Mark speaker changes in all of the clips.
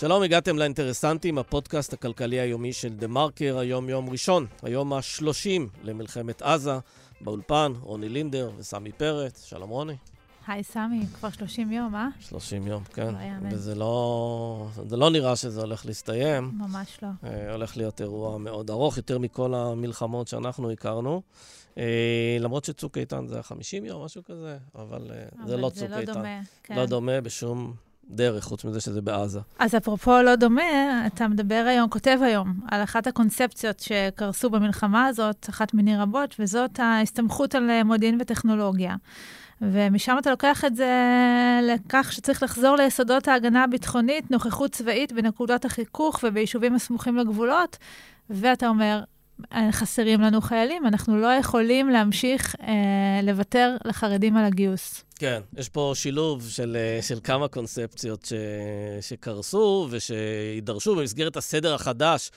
Speaker 1: שלום, הגעתם לאינטרסנטים, הפודקאסט הכלכלי היומי של דה מרקר, היום יום ראשון, היום ה-30 למלחמת עזה, באולפן, רוני לינדר וסמי פרץ. שלום רוני.
Speaker 2: היי סמי, כבר 30 יום, אה?
Speaker 1: 30 יום, כן.
Speaker 2: לא יאמן.
Speaker 1: וזה לא, זה לא נראה שזה הולך להסתיים.
Speaker 2: ממש לא.
Speaker 1: אה, הולך להיות אירוע מאוד ארוך, יותר מכל המלחמות שאנחנו הכרנו. אה, למרות שצוק איתן זה היה 50 יום, משהו כזה, אבל אה, זה
Speaker 2: אבל
Speaker 1: לא
Speaker 2: זה
Speaker 1: צוק
Speaker 2: לא
Speaker 1: איתן.
Speaker 2: דומה. כן.
Speaker 1: לא דומה בשום דרך, חוץ מזה שזה בעזה.
Speaker 2: אז אפרופו לא דומה, אתה מדבר היום, כותב היום, על אחת הקונספציות שקרסו במלחמה הזאת, אחת מיני רבות, וזאת ההסתמכות על מודיעין וטכנולוגיה. ומשם אתה לוקח את זה לכך שצריך לחזור ליסודות ההגנה הביטחונית, נוכחות צבאית בנקודות החיכוך וביישובים הסמוכים לגבולות, ואתה אומר, "אה, חסרים לנו חיילים, אנחנו לא יכולים להמשיך אה, לוותר לחרדים על הגיוס.
Speaker 1: כן, יש פה שילוב של, אה, של כמה קונספציות ש, שקרסו ושיידרשו במסגרת הסדר החדש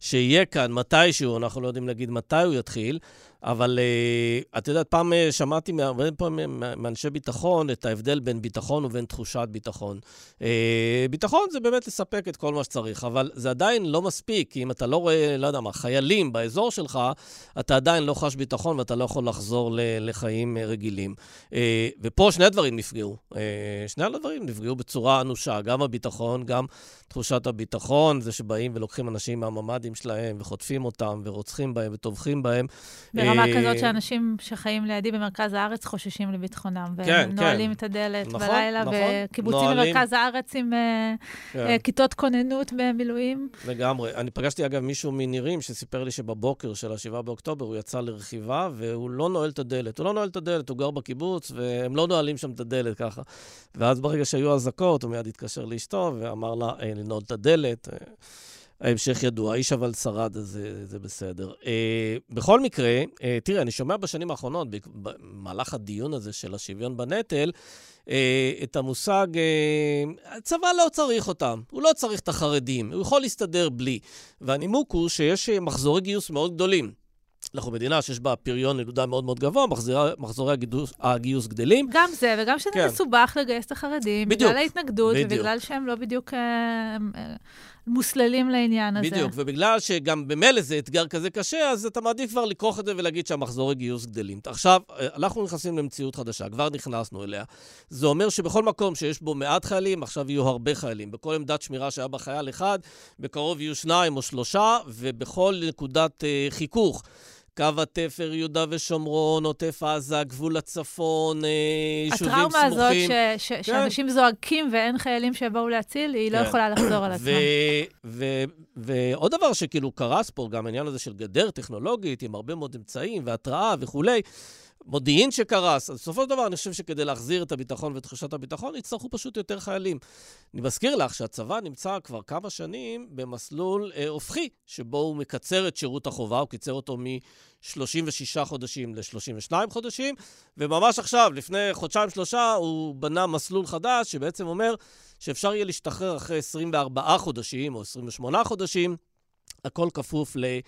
Speaker 1: שיהיה כאן מתישהו, אנחנו לא יודעים להגיד מתי הוא יתחיל, אבל uh, את יודעת, פעם uh, שמעתי מהרבה פעמים מאנשי ביטחון את ההבדל בין ביטחון ובין תחושת ביטחון. Uh, ביטחון זה באמת לספק את כל מה שצריך, אבל זה עדיין לא מספיק, כי אם אתה לא רואה, לא יודע מה, חיילים באזור שלך, אתה עדיין לא חש ביטחון ואתה לא יכול לחזור לחיים רגילים. ופה שני הדברים נפגעו. שני הדברים נפגעו בצורה אנושה, גם הביטחון, גם תחושת הביטחון, זה שבאים ולוקחים אנשים מהממ"דים שלהם וחוטפים אותם ורוצחים בהם וטובחים בהם.
Speaker 2: ברמה
Speaker 1: אה,
Speaker 2: כזאת שאנשים שחיים לידי במרכז הארץ חוששים לביטחונם.
Speaker 1: כן, כן.
Speaker 2: את הדלת
Speaker 1: נכון,
Speaker 2: בלילה,
Speaker 1: נכון.
Speaker 2: וקיבוצים
Speaker 1: נועלים.
Speaker 2: במרכז הארץ עם אה,
Speaker 1: כן.
Speaker 2: אה, כיתות כוננות במילואים.
Speaker 1: לגמרי. אני פגשתי, אגב, מישהו מנירים שסיפר לי שבבוקר של ה-7 באוקטובר הוא יצא לרכיבה והוא לא נועל את הדלת. הוא לא נועל את הדלת, הוא גר בקיבוץ, והם לא נועלים שם את הדלת ככה. ואז ברגע שהיו אזעקות, הוא מיד התקשר לאשתו ואמר לה אה, לנעול את הדלת. ההמשך ידוע, האיש אבל שרד, אז זה, זה בסדר. אה, בכל מקרה, אה, תראה, אני שומע בשנים האחרונות, במהלך הדיון הזה של השוויון בנטל, אה, את המושג, אה, הצבא לא צריך אותם, הוא לא צריך את החרדים, הוא יכול להסתדר בלי. והנימוק הוא שיש אה, מחזורי גיוס מאוד גדולים. אנחנו מדינה שיש בה פריון ילודה מאוד מאוד גבוה, מחזורי, מחזורי הגיוס, הגיוס גדלים.
Speaker 2: גם זה, וגם שזה
Speaker 1: כן.
Speaker 2: מסובך לגייס את החרדים,
Speaker 1: בדיוק,
Speaker 2: בגלל ההתנגדות,
Speaker 1: בדיוק.
Speaker 2: ובגלל שהם לא בדיוק אה, אה, מוסללים לעניין הזה.
Speaker 1: בדיוק, ובגלל שגם במילא זה אתגר כזה קשה, אז אתה מעדיף כבר לכרוך את זה ולהגיד שהמחזורי גיוס גדלים. עכשיו, אה, אנחנו נכנסים למציאות חדשה, כבר נכנסנו אליה. זה אומר שבכל מקום שיש בו מעט חיילים, עכשיו יהיו הרבה חיילים. בכל עמדת שמירה שהיה בה חייל אחד, בקרוב יהיו שניים או שלושה, ובכל נקודת אה, חיכוך. קו התפר, יהודה ושומרון, עוטף עזה, גבול הצפון, אה, יישובים סמוכים.
Speaker 2: הטראומה הזאת ש- ש- שאנשים זועקים ואין חיילים שיבואו להציל, היא לא
Speaker 1: כן.
Speaker 2: יכולה לחזור על עצמה.
Speaker 1: ועוד דבר שכאילו קרס פה, גם העניין הזה של גדר טכנולוגית, עם הרבה מאוד אמצעים והתראה וכולי, מודיעין שקרס. אז בסופו של דבר, אני חושב שכדי להחזיר את הביטחון ואת תחושת הביטחון, יצטרכו פשוט יותר חיילים. אני מזכיר לך שהצבא נמצא כבר כמה שנים במסלול אה, הופכי, שבו הוא מקצר את שירות החובה, הוא קיצר אותו מ-36 חודשים ל-32 חודשים, וממש עכשיו, לפני חודשיים-שלושה, הוא בנה מסלול חדש, שבעצם אומר שאפשר יהיה להשתחרר אחרי 24 חודשים או 28 חודשים, הכל כפוף ל-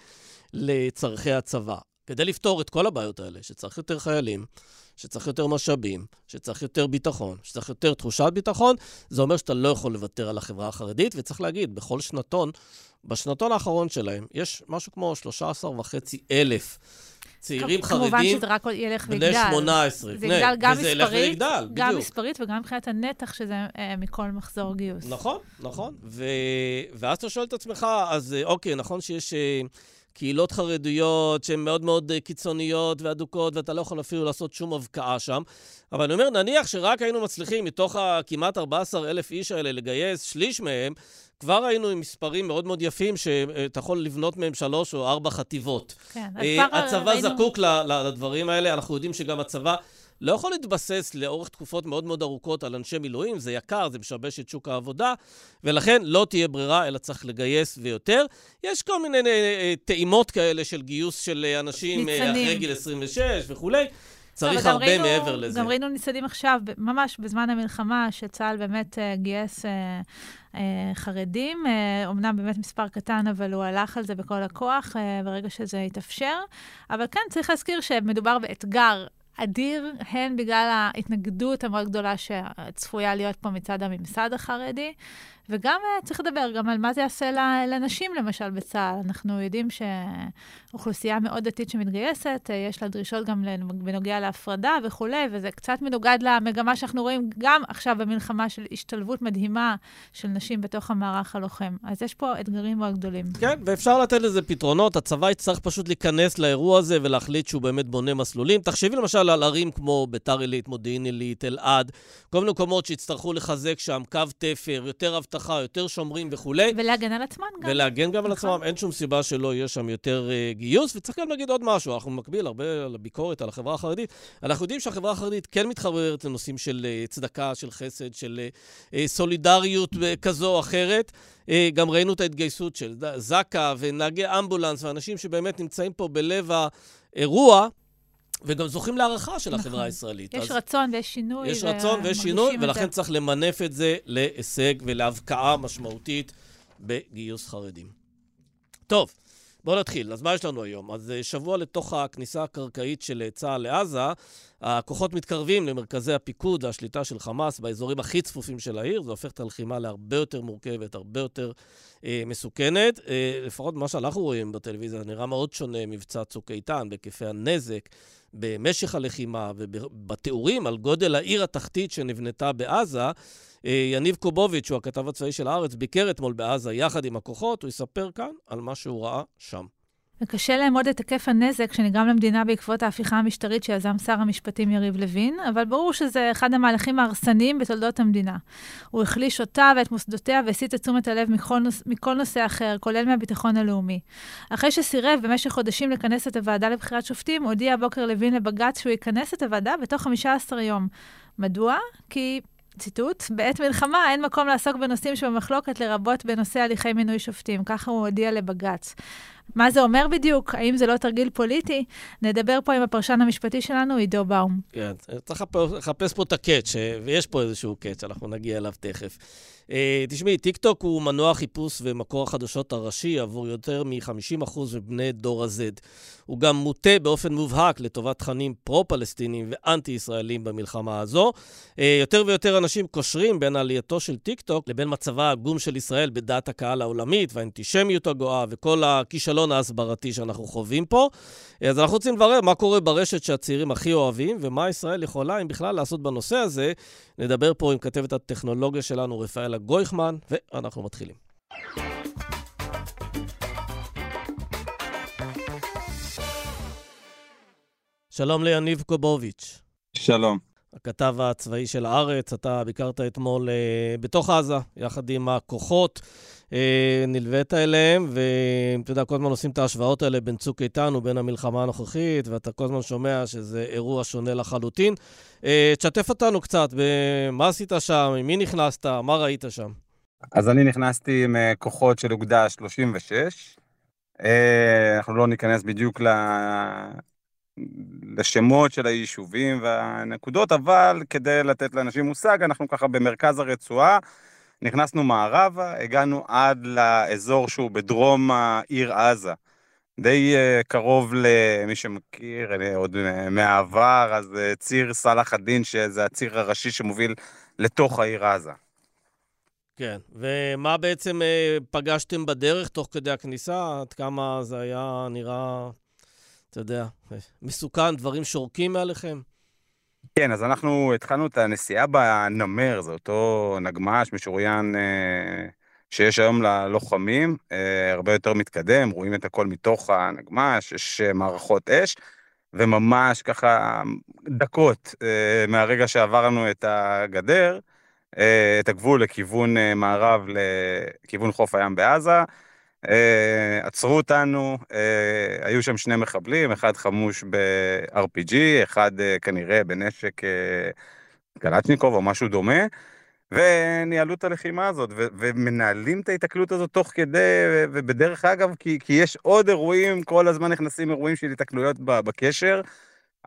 Speaker 1: לצורכי הצבא. כדי לפתור את כל הבעיות האלה, שצריך יותר חיילים, שצריך יותר משאבים, שצריך יותר ביטחון, שצריך יותר תחושת ביטחון, זה אומר שאתה לא יכול לוותר על החברה החרדית, וצריך להגיד, בכל שנתון, בשנתון האחרון שלהם, יש משהו כמו 13 וחצי אלף צעירים
Speaker 2: כמובן
Speaker 1: חרדים
Speaker 2: שזה רק ילך
Speaker 1: בני
Speaker 2: ויגדל.
Speaker 1: 18.
Speaker 2: זה
Speaker 1: בני-
Speaker 2: יגדל גם
Speaker 1: וזה ילך
Speaker 2: מספרית,
Speaker 1: ויגדל,
Speaker 2: גם
Speaker 1: בדיוק.
Speaker 2: מספרית וגם מבחינת הנתח שזה אה, מכל מחזור גיוס.
Speaker 1: נכון, נכון. ו... ואז אתה שואל את עצמך, אז אה, אוקיי, נכון שיש אה, קהילות חרדיות שהן מאוד מאוד אה, קיצוניות ואדוקות, ואתה לא יכול אפילו לעשות שום הבקעה שם, אבל אני אומר, נניח שרק היינו מצליחים מתוך הכמעט 14 אלף איש האלה לגייס שליש מהם, כבר היינו עם מספרים מאוד מאוד יפים, שאתה יכול לבנות מהם שלוש או ארבע חטיבות.
Speaker 2: כן, אז
Speaker 1: אה,
Speaker 2: כבר
Speaker 1: הצבא
Speaker 2: ראינו-
Speaker 1: זקוק לדברים האלה, אנחנו יודעים שגם הצבא לא יכול להתבסס לאורך תקופות מאוד מאוד ארוכות על אנשי מילואים, זה יקר, זה משבש את שוק העבודה, ולכן לא תהיה ברירה, אלא צריך לגייס ויותר. יש כל מיני אה, אה, טעימות כאלה של גיוס של אה, אנשים
Speaker 2: ניצנים.
Speaker 1: אחרי גיל 26 וכולי. צריך הרבה
Speaker 2: ראינו-
Speaker 1: מעבר לזה.
Speaker 2: גם ראינו ניצנים עכשיו, ממש בזמן המלחמה, שצה"ל באמת אה, גייס אה, אה, חרדים. אה, אומנם באמת מספר קטן, אבל הוא הלך על זה בכל הכוח אה, ברגע שזה התאפשר. אבל כן, צריך להזכיר שמדובר באתגר אדיר, הן בגלל ההתנגדות המאוד גדולה שצפויה להיות פה מצד הממסד החרדי, וגם uh, צריך לדבר גם על מה זה יעשה לנשים, למשל, בצה"ל. אנחנו יודעים שאוכלוסייה מאוד דתית שמתגייסת, uh, יש לה דרישות גם בנוגע להפרדה וכולי, וזה קצת מנוגד למגמה שאנחנו רואים גם עכשיו במלחמה של השתלבות מדהימה של נשים בתוך המערך הלוחם. אז יש פה אתגרים מאוד גדולים.
Speaker 1: כן, ואפשר לתת לזה פתרונות. הצבא יצטרך פשוט להיכנס לאירוע הזה ולהחליט שהוא באמת בונה מסלולים. תחשבי למשל על ערים כמו ביתר עילית, מודיעין עילית, אלעד, כל מיני מקומות שיצטרכו לחזק שם קו תפר, יותר אבטחה. אבטחה, יותר שומרים וכולי.
Speaker 2: ולהגן על עצמם גם.
Speaker 1: ולהגן גם על נכון. עצמם, אין שום סיבה שלא יהיה שם יותר uh, גיוס. וצריך גם להגיד עוד משהו, אנחנו במקביל הרבה על הביקורת על החברה החרדית. אנחנו יודעים שהחברה החרדית כן מתחברת לנושאים של uh, צדקה, של חסד, של uh, סולידריות כזו או אחרת. Uh, גם ראינו את ההתגייסות של זק"א ונהגי אמבולנס ואנשים שבאמת נמצאים פה בלב האירוע. וגם זוכים להערכה של נכון. החברה הישראלית.
Speaker 2: יש אז רצון ויש שינוי.
Speaker 1: יש רצון ויש שינוי, ולכן זה. צריך למנף את זה להישג ולהבקעה משמעותית בגיוס חרדים. טוב, בואו נתחיל. אז מה יש לנו היום? אז אה, שבוע לתוך הכניסה הקרקעית של אה, צה"ל לעזה, הכוחות מתקרבים למרכזי הפיקוד והשליטה של חמאס באזורים הכי צפופים של העיר. זה הופך את הלחימה להרבה יותר מורכבת, הרבה יותר אה, מסוכנת. אה, לפחות מה שאנחנו רואים בטלוויזיה, נראה מאוד שונה מבצע צוק איתן, בהיקפי הנזק. במשך הלחימה ובתיאורים על גודל העיר התחתית שנבנתה בעזה. אה, יניב קובוביץ', שהוא הכתב הצבאי של הארץ, ביקר אתמול בעזה יחד עם הכוחות, הוא יספר כאן על מה שהוא ראה שם.
Speaker 2: וקשה לאמוד את היקף הנזק שנגרם למדינה בעקבות ההפיכה המשטרית שיזם שר המשפטים יריב לוין, אבל ברור שזה אחד המהלכים ההרסניים בתולדות המדינה. הוא החליש אותה ואת מוסדותיה והסיט את תשומת הלב מכל, נוס, מכל נושא אחר, כולל מהביטחון הלאומי. אחרי שסירב במשך חודשים לכנס את הוועדה לבחירת שופטים, הודיע הבוקר לוין לבג"ץ שהוא יכנס את הוועדה בתוך 15 יום. מדוע? כי ציטוט, בעת מלחמה אין מקום לעסוק בנושאים שבמחלוקת, לרבות בנושא הליכי מינוי שופטים. ככה הוא הודיע לבג"ץ. מה זה אומר בדיוק? האם זה לא תרגיל פוליטי? נדבר פה עם הפרשן המשפטי שלנו, עידו באום.
Speaker 1: כן, צריך לחפש פה את הקאץ', ויש פה איזשהו קאץ', אנחנו נגיע אליו תכף. Uh, תשמעי, טיקטוק הוא מנוע חיפוש ומקור החדשות הראשי עבור יותר מ-50% מבני דור ה-Z. הוא גם מוטה באופן מובהק לטובת תכנים פרו-פלסטינים ואנטי-ישראלים במלחמה הזו. Uh, יותר ויותר אנשים קושרים בין עלייתו של טיקטוק לבין מצבה העגום של ישראל בדעת הקהל העולמית והאנטישמיות הגואה וכל הכישלון ההסברתי שאנחנו חווים פה. אז אנחנו רוצים לברר מה קורה ברשת שהצעירים הכי אוהבים ומה ישראל יכולה, אם בכלל, לעשות בנושא הזה. נדבר פה עם כתבת הטכנולוגיה שלנו, רפאלה גויכמן, ואנחנו מתחילים. שלום ליניב קובוביץ'.
Speaker 3: שלום.
Speaker 1: הכתב הצבאי של הארץ, אתה ביקרת אתמול uh, בתוך עזה, יחד עם הכוחות, נלווית אליהם, ואתה יודע, כל הזמן עושים את ההשוואות האלה בין צוק איתן ובין המלחמה הנוכחית, ואתה כל הזמן שומע שזה אירוע שונה לחלוטין. Uh, תשתף אותנו קצת, במה עשית שם, עם מי נכנסת, מה ראית שם?
Speaker 3: אז אני נכנסתי עם כוחות של אוגדה 36. אנחנו לא ניכנס בדיוק לשמות של היישובים והנקודות, אבל כדי לתת לאנשים מושג, אנחנו ככה במרכז הרצועה, נכנסנו מערבה, הגענו עד לאזור שהוא בדרום העיר עזה. די uh, קרוב למי שמכיר uh, עוד מהעבר, אז uh, ציר סלאח א-דין, שזה הציר הראשי שמוביל לתוך העיר עזה.
Speaker 1: כן, ומה בעצם uh, פגשתם בדרך תוך כדי הכניסה? עד כמה זה היה נראה אתה יודע, מסוכן, דברים שורקים מעליכם?
Speaker 3: כן, אז אנחנו התחלנו את הנסיעה בנמר, זה אותו נגמ"ש משוריין אה, שיש היום ללוחמים, אה, הרבה יותר מתקדם, רואים את הכל מתוך הנגמ"ש, יש אה, מערכות אש, וממש ככה דקות מהרגע שעברנו את הגדר, את הגבול לכיוון מערב, לכיוון חוף הים בעזה, עצרו אותנו, uh, היו שם שני מחבלים, אחד חמוש ב-RPG, אחד uh, כנראה בנשק גלצ'ניקוב או משהו דומה, וניהלו את הלחימה הזאת, ו- ומנהלים את ההיתקלות הזאת תוך כדי, ובדרך אגב, כי, כי יש עוד אירועים, כל הזמן נכנסים אירועים של היתקלויות בקשר,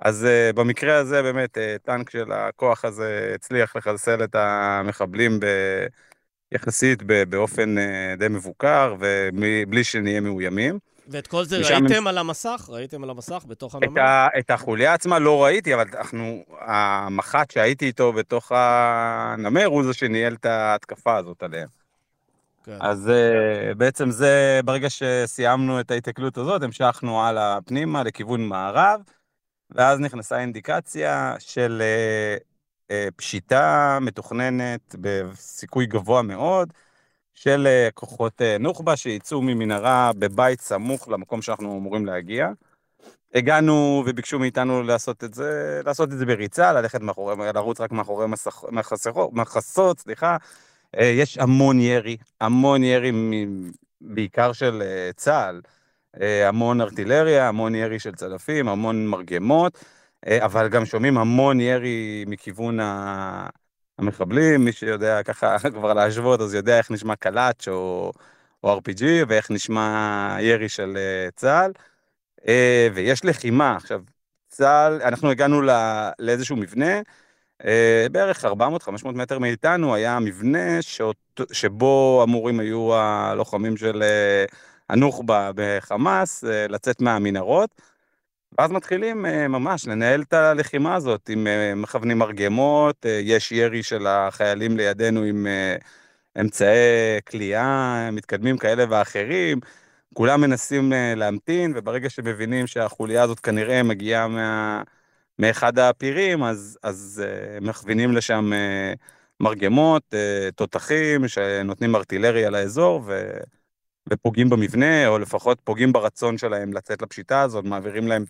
Speaker 3: אז uh, במקרה הזה באמת uh, טנק של הכוח הזה הצליח לחסל את המחבלים ב... יחסית באופן אה, די מבוקר ובלי שנהיה מאוימים.
Speaker 1: ואת כל זה ראיתם על המסך? ראיתם על המסך בתוך הנמל?
Speaker 3: את החוליה עצמה לא ראיתי, אבל אנחנו, המח"ט שהייתי איתו בתוך הנמר הוא זה שניהל את ההתקפה הזאת עליהם. כן. אז uh, בעצם זה, ברגע שסיימנו את ההתקלות הזאת, המשכנו הלאה פנימה לכיוון מערב, ואז נכנסה אינדיקציה של uh, פשיטה מתוכננת בסיכוי גבוה מאוד, של uh, כוחות uh, נוח'בה שיצאו ממנהרה בבית סמוך למקום שאנחנו אמורים להגיע. הגענו וביקשו מאיתנו לעשות את זה, לעשות את זה בריצה, ללכת מאחורי, לרוץ רק מאחורי מסכ, מחסות, סליחה. אה, יש המון ירי, המון ירי בעיקר של אה, צה"ל, אה, המון ארטילריה, המון ירי של צלפים, המון מרגמות, אבל גם שומעים המון ירי מכיוון המחבלים, מי שיודע ככה כבר להשוות, אז יודע איך נשמע קלאץ' או, או RPG, ואיך נשמע ירי של צה"ל. ויש לחימה. עכשיו, צה"ל, אנחנו הגענו לאיזשהו מבנה, אה, בערך 400-500 מטר מאיתנו היה מבנה שאות, שבו אמורים היו הלוחמים של אה, הנוח'בה בחמאס אה, לצאת מהמנהרות. ואז מתחילים ממש לנהל את הלחימה הזאת עם מכוונים מרגמות, יש ירי של החיילים לידינו עם אמצעי כליאה מתקדמים כאלה ואחרים. כולם מנסים להמתין, וברגע שמבינים שהחוליה הזאת כנראה מגיעה מה... מאחד הפירים, אז, אז מכווינים לשם מרגמות, תותחים, שנותנים ארטילריה לאזור ו, ופוגעים במבנה, או לפחות פוגעים ברצון שלהם לצאת לפשיטה הזאת, מעבירים להם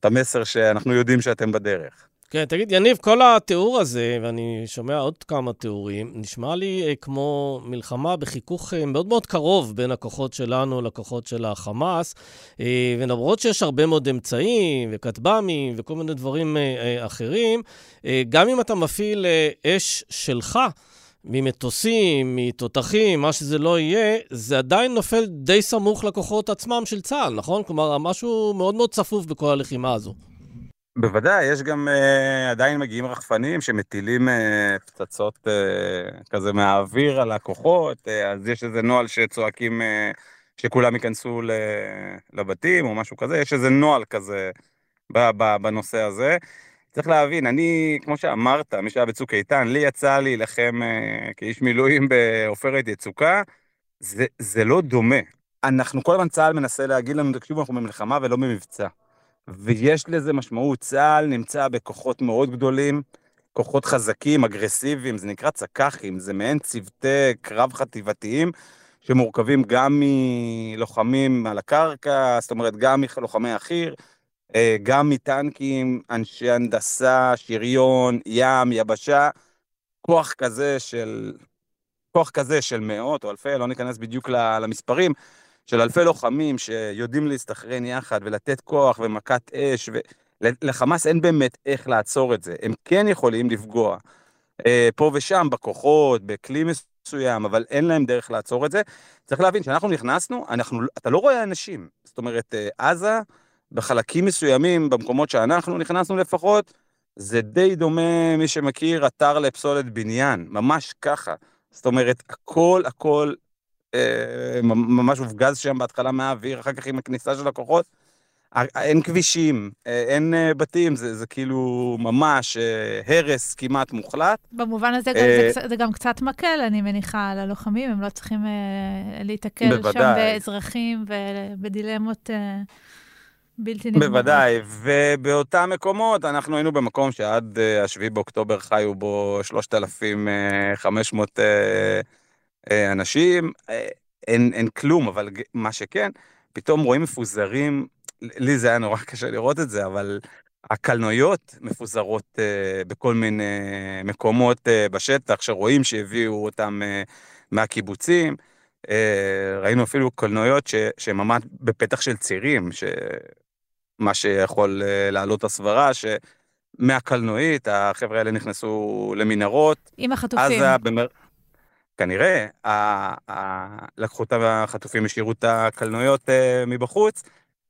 Speaker 3: את המסר שאנחנו יודעים שאתם בדרך.
Speaker 1: כן, תגיד, יניב, כל התיאור הזה, ואני שומע עוד כמה תיאורים, נשמע לי אה, כמו מלחמה בחיכוך אה, מאוד מאוד קרוב בין הכוחות שלנו לכוחות של החמאס, אה, ולמרות שיש הרבה מאוד אמצעים וכטב"מים וכל מיני דברים אחרים, גם אם אתה מפעיל אש שלך, ממטוסים, מתותחים, מה שזה לא יהיה, זה עדיין נופל די סמוך לכוחות עצמם של צה"ל, נכון? כלומר, משהו מאוד מאוד צפוף בכל הלחימה הזו.
Speaker 3: בוודאי, יש גם uh, עדיין מגיעים רחפנים שמטילים uh, פצצות uh, כזה מהאוויר על הכוחות, uh, אז יש איזה נוהל שצועקים uh, שכולם ייכנסו לבתים או משהו כזה, יש איזה נוהל כזה בנושא הזה. צריך להבין, אני, כמו שאמרת, מי שהיה בצוק איתן, לי יצא להילחם uh, כאיש מילואים בעופרת יצוקה, זה, זה לא דומה. אנחנו, כל הזמן צה"ל מנסה להגיד לנו, תקשיבו, אנחנו במלחמה ולא במבצע. ויש לזה משמעות. צה"ל נמצא בכוחות מאוד גדולים, כוחות חזקים, אגרסיביים, זה נקרא צק"חים, זה מעין צוותי קרב חטיבתיים שמורכבים גם מלוחמים על הקרקע, זאת אומרת, גם מלוחמי החי"ר, אה, גם מטנקים, אנשי הנדסה, שריון, ים, יבשה, כוח כזה של... כוח כזה של מאות או אלפי, לא ניכנס בדיוק למספרים, של אלפי לוחמים שיודעים להסתכרן יחד ולתת כוח ומכת אש, ולחמאס אין באמת איך לעצור את זה. הם כן יכולים לפגוע אה, פה ושם בכוחות, בכלי מסוים, אבל אין להם דרך לעצור את זה. צריך להבין, כשאנחנו נכנסנו, אנחנו, אתה לא רואה אנשים. זאת אומרת, אה, עזה, בחלקים מסוימים, במקומות שאנחנו נכנסנו לפחות, זה די דומה, מי שמכיר, אתר לפסולת בניין, ממש ככה. זאת אומרת, הכל הכל אה, ממש הופגז שם בהתחלה מהאוויר, אחר כך עם הכניסה של הכוחות. אין כבישים, אה, אין אה, בתים, זה, זה כאילו ממש הרס כמעט מוחלט.
Speaker 2: במובן הזה זה, זה גם קצת מקל, אני מניחה, על הלוחמים, הם לא צריכים להיתקל שם באזרחים ובדילמות בלתי נגמרות.
Speaker 3: בוודאי, ובאותם מקומות, אנחנו היינו במקום שעד ה-7 באוקטובר חיו בו 3,500 אה, אנשים, אה, אין, אין כלום, אבל מה שכן, פתאום רואים מפוזרים, לי זה היה נורא קשה לראות את זה, אבל הקלנועיות מפוזרות בכל מיני מקומות בשטח, שרואים שהביאו אותם מהקיבוצים. ראינו אפילו קלנועיות שהן ממש בפתח של צירים, מה שיכול uh, להעלות הסברה, שמהקלנועית החבר'ה האלה נכנסו למנהרות.
Speaker 2: עם החטופים. עזה, במר...
Speaker 3: כנראה, לקחו את החטופים, השאירו את הקלנועיות אה, מבחוץ.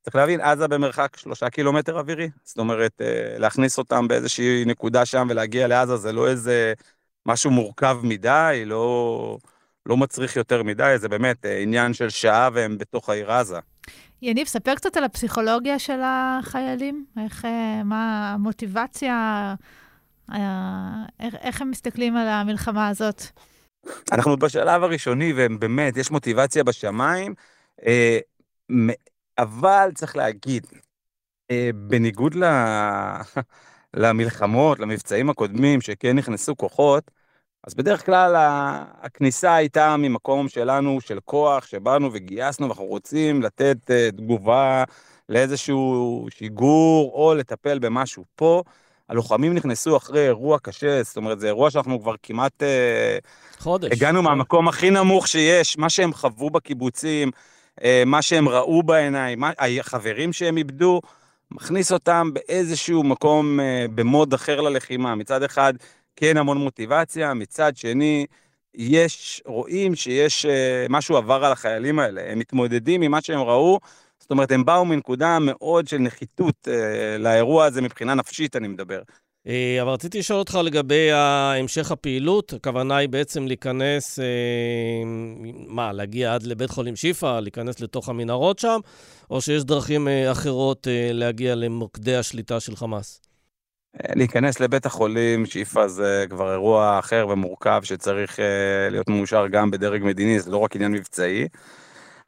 Speaker 3: צריך להבין, עזה במרחק שלושה קילומטר אווירי. זאת אומרת, אה, להכניס אותם באיזושהי נקודה שם ולהגיע לעזה זה לא איזה משהו מורכב מדי, לא, לא מצריך יותר מדי, זה באמת עניין של שעה והם בתוך העיר עזה.
Speaker 2: יניב, ספר קצת על הפסיכולוגיה של החיילים, איך, מה המוטיבציה, איך, איך הם מסתכלים על המלחמה הזאת?
Speaker 3: אנחנו בשלב הראשוני, ובאמת, יש מוטיבציה בשמיים, אבל צריך להגיד, בניגוד ל... למלחמות, למבצעים הקודמים, שכן נכנסו כוחות, אז בדרך כלל הכניסה הייתה ממקום שלנו, של כוח, שבאנו וגייסנו, ואנחנו רוצים לתת uh, תגובה לאיזשהו שיגור, או לטפל במשהו. פה, הלוחמים נכנסו אחרי אירוע קשה, זאת אומרת, זה אירוע שאנחנו כבר כמעט... Uh,
Speaker 1: חודש.
Speaker 3: הגענו מהמקום הכי נמוך שיש, מה שהם חוו בקיבוצים, uh, מה שהם ראו בעיניים, מה, החברים שהם איבדו, מכניס אותם באיזשהו מקום, במוד אחר ללחימה. מצד אחד, כן המון מוטיבציה, מצד שני, יש, רואים שיש uh, משהו עבר על החיילים האלה, הם מתמודדים עם מה שהם ראו, זאת אומרת, הם באו מנקודה מאוד של נחיתות uh, לאירוע הזה מבחינה נפשית, אני מדבר.
Speaker 1: אה, אבל רציתי לשאול אותך לגבי המשך הפעילות, הכוונה היא בעצם להיכנס, מה, להגיע עד לבית חולים שיפא, להיכנס לתוך המנהרות שם, או שיש דרכים אחרות להגיע למוקדי השליטה של חמאס?
Speaker 3: להיכנס לבית החולים, שאיפה זה כבר אירוע אחר ומורכב שצריך אה, להיות מאושר גם בדרג מדיני, זה לא רק עניין מבצעי.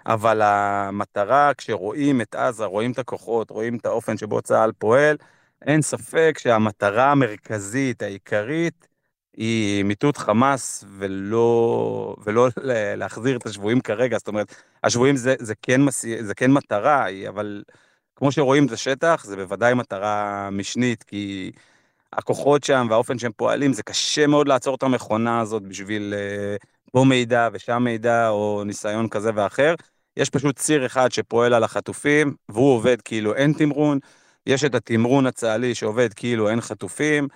Speaker 3: אבל המטרה, כשרואים את עזה, רואים את הכוחות, רואים את האופן שבו צה"ל פועל, אין ספק שהמטרה המרכזית, העיקרית, היא מיטוט חמאס ולא, ולא להחזיר את השבויים כרגע. זאת אומרת, השבויים זה, זה, כן, מסי, זה כן מטרה, אבל כמו שרואים את השטח, זה בוודאי מטרה משנית, כי הכוחות שם והאופן שהם פועלים, זה קשה מאוד לעצור את המכונה הזאת בשביל פה מידע ושם מידע, או ניסיון כזה ואחר. יש פשוט ציר אחד שפועל על החטופים, והוא עובד כאילו אין תמרון. יש את התמרון הצה"לי שעובד כאילו אין חטופים.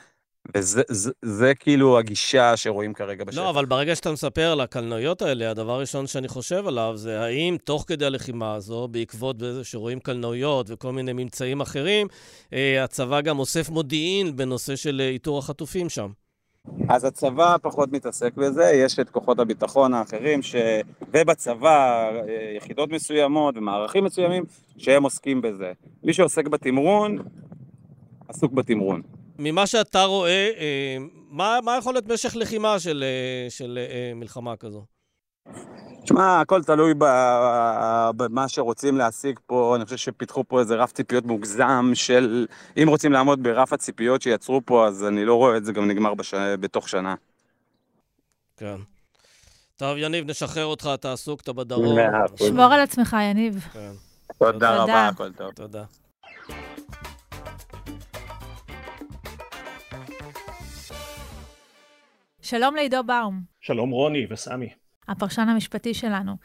Speaker 3: וזה זה, זה כאילו הגישה שרואים כרגע בשטח.
Speaker 1: לא, אבל ברגע שאתה מספר על הקלנועיות האלה, הדבר הראשון שאני חושב עליו זה האם תוך כדי הלחימה הזו, בעקבות זה שרואים קלנועיות וכל מיני ממצאים אחרים, אה, הצבא גם אוסף מודיעין בנושא של אה, איתור החטופים שם.
Speaker 3: אז הצבא פחות מתעסק בזה, יש את כוחות הביטחון האחרים, ש... ובצבא אה, יחידות מסוימות ומערכים מסוימים שהם עוסקים בזה. מי שעוסק בתמרון, עסוק בתמרון.
Speaker 1: ממה שאתה רואה, אה, מה, מה יכול להיות משך לחימה של, אה, של אה, מלחמה כזו?
Speaker 3: תשמע, הכל תלוי במה שרוצים להשיג פה, אני חושב שפיתחו פה איזה רף ציפיות מוגזם של אם רוצים לעמוד ברף הציפיות שיצרו פה, אז אני לא רואה את זה גם נגמר בש... בתוך שנה.
Speaker 1: כן. טוב, יניב, נשחרר אותך, אתה עסוק, אתה בדרום.
Speaker 2: שמור על עצמך, יניב.
Speaker 3: כן. תודה רבה, הכל טוב.
Speaker 1: תודה.
Speaker 2: שלום לעידו באום.
Speaker 4: שלום רוני וסמי.
Speaker 2: הפרשן המשפטי שלנו.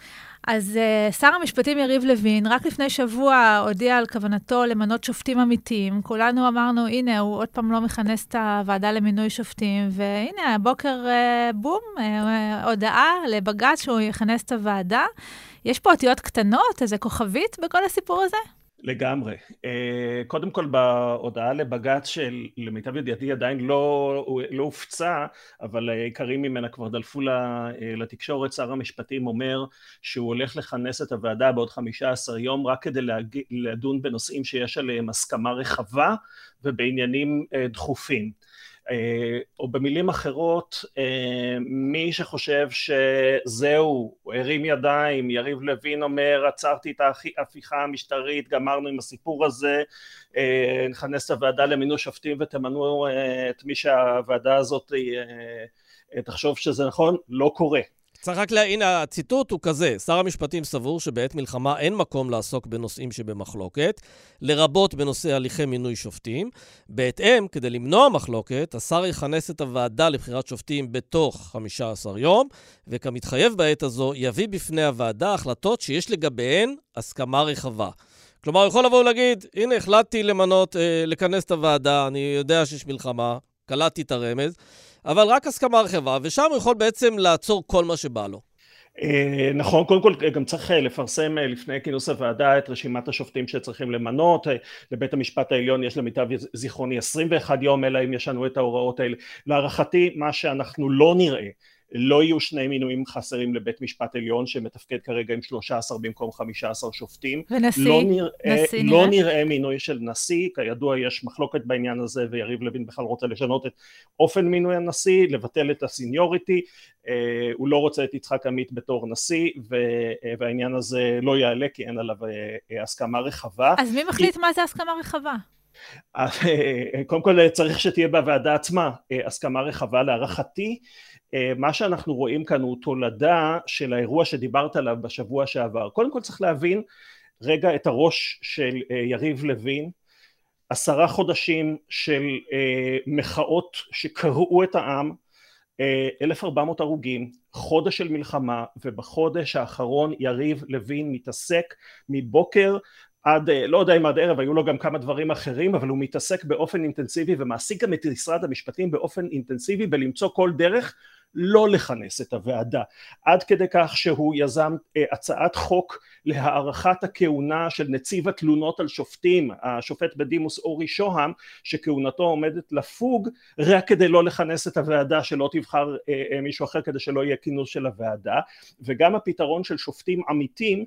Speaker 2: אז uh, שר המשפטים יריב לוין, רק לפני שבוע הודיע על כוונתו למנות שופטים אמיתיים. כולנו אמרנו, הנה, הוא עוד פעם לא מכנס את הוועדה למינוי שופטים, והנה, הבוקר, uh, בום, uh, הודעה לבג"ץ שהוא יכנס את הוועדה. יש פה אותיות קטנות, איזה כוכבית בכל הסיפור הזה?
Speaker 4: לגמרי. אה, קודם כל בהודעה לבג"ץ שלמיטב ידיעתי עדיין לא, לא הופצה, אבל העיקרים ממנה כבר דלפו אה, לתקשורת, שר המשפטים אומר שהוא הולך לכנס את הוועדה בעוד חמישה עשר יום רק כדי לדון בנושאים שיש עליהם הסכמה רחבה ובעניינים אה, דחופים. אה, או במילים אחרות, אה, מי שחושב שזהו, הרים ידיים, יריב לוין אומר, עצרתי את ההפיכה המשטרית, גמרנו עם הסיפור הזה, אה, נכנס את הוועדה למינוי שופטים ותמנו את מי שהוועדה הזאת תחשוב שזה נכון, לא קורה.
Speaker 1: צריך רק לה... הנה, הציטוט הוא כזה: שר המשפטים סבור שבעת מלחמה אין מקום לעסוק בנושאים שבמחלוקת, לרבות בנושא הליכי מינוי שופטים. בהתאם, כדי למנוע מחלוקת, השר יכנס את הוועדה לבחירת שופטים בתוך 15 יום, וכמתחייב בעת הזו, יביא בפני הוועדה החלטות שיש לגביהן הסכמה רחבה. כלומר, הוא יכול לבוא ולהגיד, הנה, החלטתי למנות, אה, לכנס את הוועדה, אני יודע שיש מלחמה, קלטתי את הרמז. אבל רק הסכמה רחבה, ושם הוא יכול בעצם לעצור כל מה שבא לו.
Speaker 4: אה, נכון, קודם כל גם צריך אה, לפרסם אה, לפני כינוס הוועדה את רשימת השופטים שצריכים למנות, לבית המשפט העליון יש למיטב זיכרוני 21 יום אלא אם יש לנו את ההוראות האלה, להערכתי מה שאנחנו לא נראה לא יהיו שני מינויים חסרים לבית משפט עליון שמתפקד כרגע עם 13 במקום 15 שופטים.
Speaker 2: ונשיא?
Speaker 4: לא נראה,
Speaker 2: נשיא
Speaker 4: לא
Speaker 2: נראה?
Speaker 4: נראה מינוי של נשיא, כידוע יש מחלוקת בעניין הזה ויריב לוין בכלל רוצה לשנות את אופן מינוי הנשיא, לבטל את הסיניוריטי, אה, הוא לא רוצה את יצחק עמית בתור נשיא ו- אה, והעניין הזה לא יעלה כי אין עליו אה, אה, הסכמה רחבה.
Speaker 2: אז מי מחליט מה זה הסכמה רחבה?
Speaker 4: אה, קודם כל צריך שתהיה בוועדה עצמה אה, הסכמה רחבה להערכתי אה, מה שאנחנו רואים כאן הוא תולדה של האירוע שדיברת עליו בשבוע שעבר. קודם כל צריך להבין רגע את הראש של אה, יריב לוין. עשרה חודשים של אה, מחאות שקרעו את העם אה, 1400 הרוגים חודש של מלחמה ובחודש האחרון יריב לוין מתעסק מבוקר עד, אה, לא יודע אם עד ערב, היו לו גם כמה דברים אחרים, אבל הוא מתעסק באופן אינטנסיבי ומעסיק גם את משרד המשפטים באופן אינטנסיבי בלמצוא כל דרך לא לכנס את הוועדה, עד כדי כך שהוא יזם אה, הצעת חוק להארכת הכהונה של נציב התלונות על שופטים, השופט בדימוס אורי שוהם, שכהונתו עומדת לפוג, רק כדי לא לכנס את הוועדה, שלא תבחר אה, אה, מישהו אחר כדי שלא יהיה כינוס של הוועדה, וגם הפתרון של שופטים עמיתים,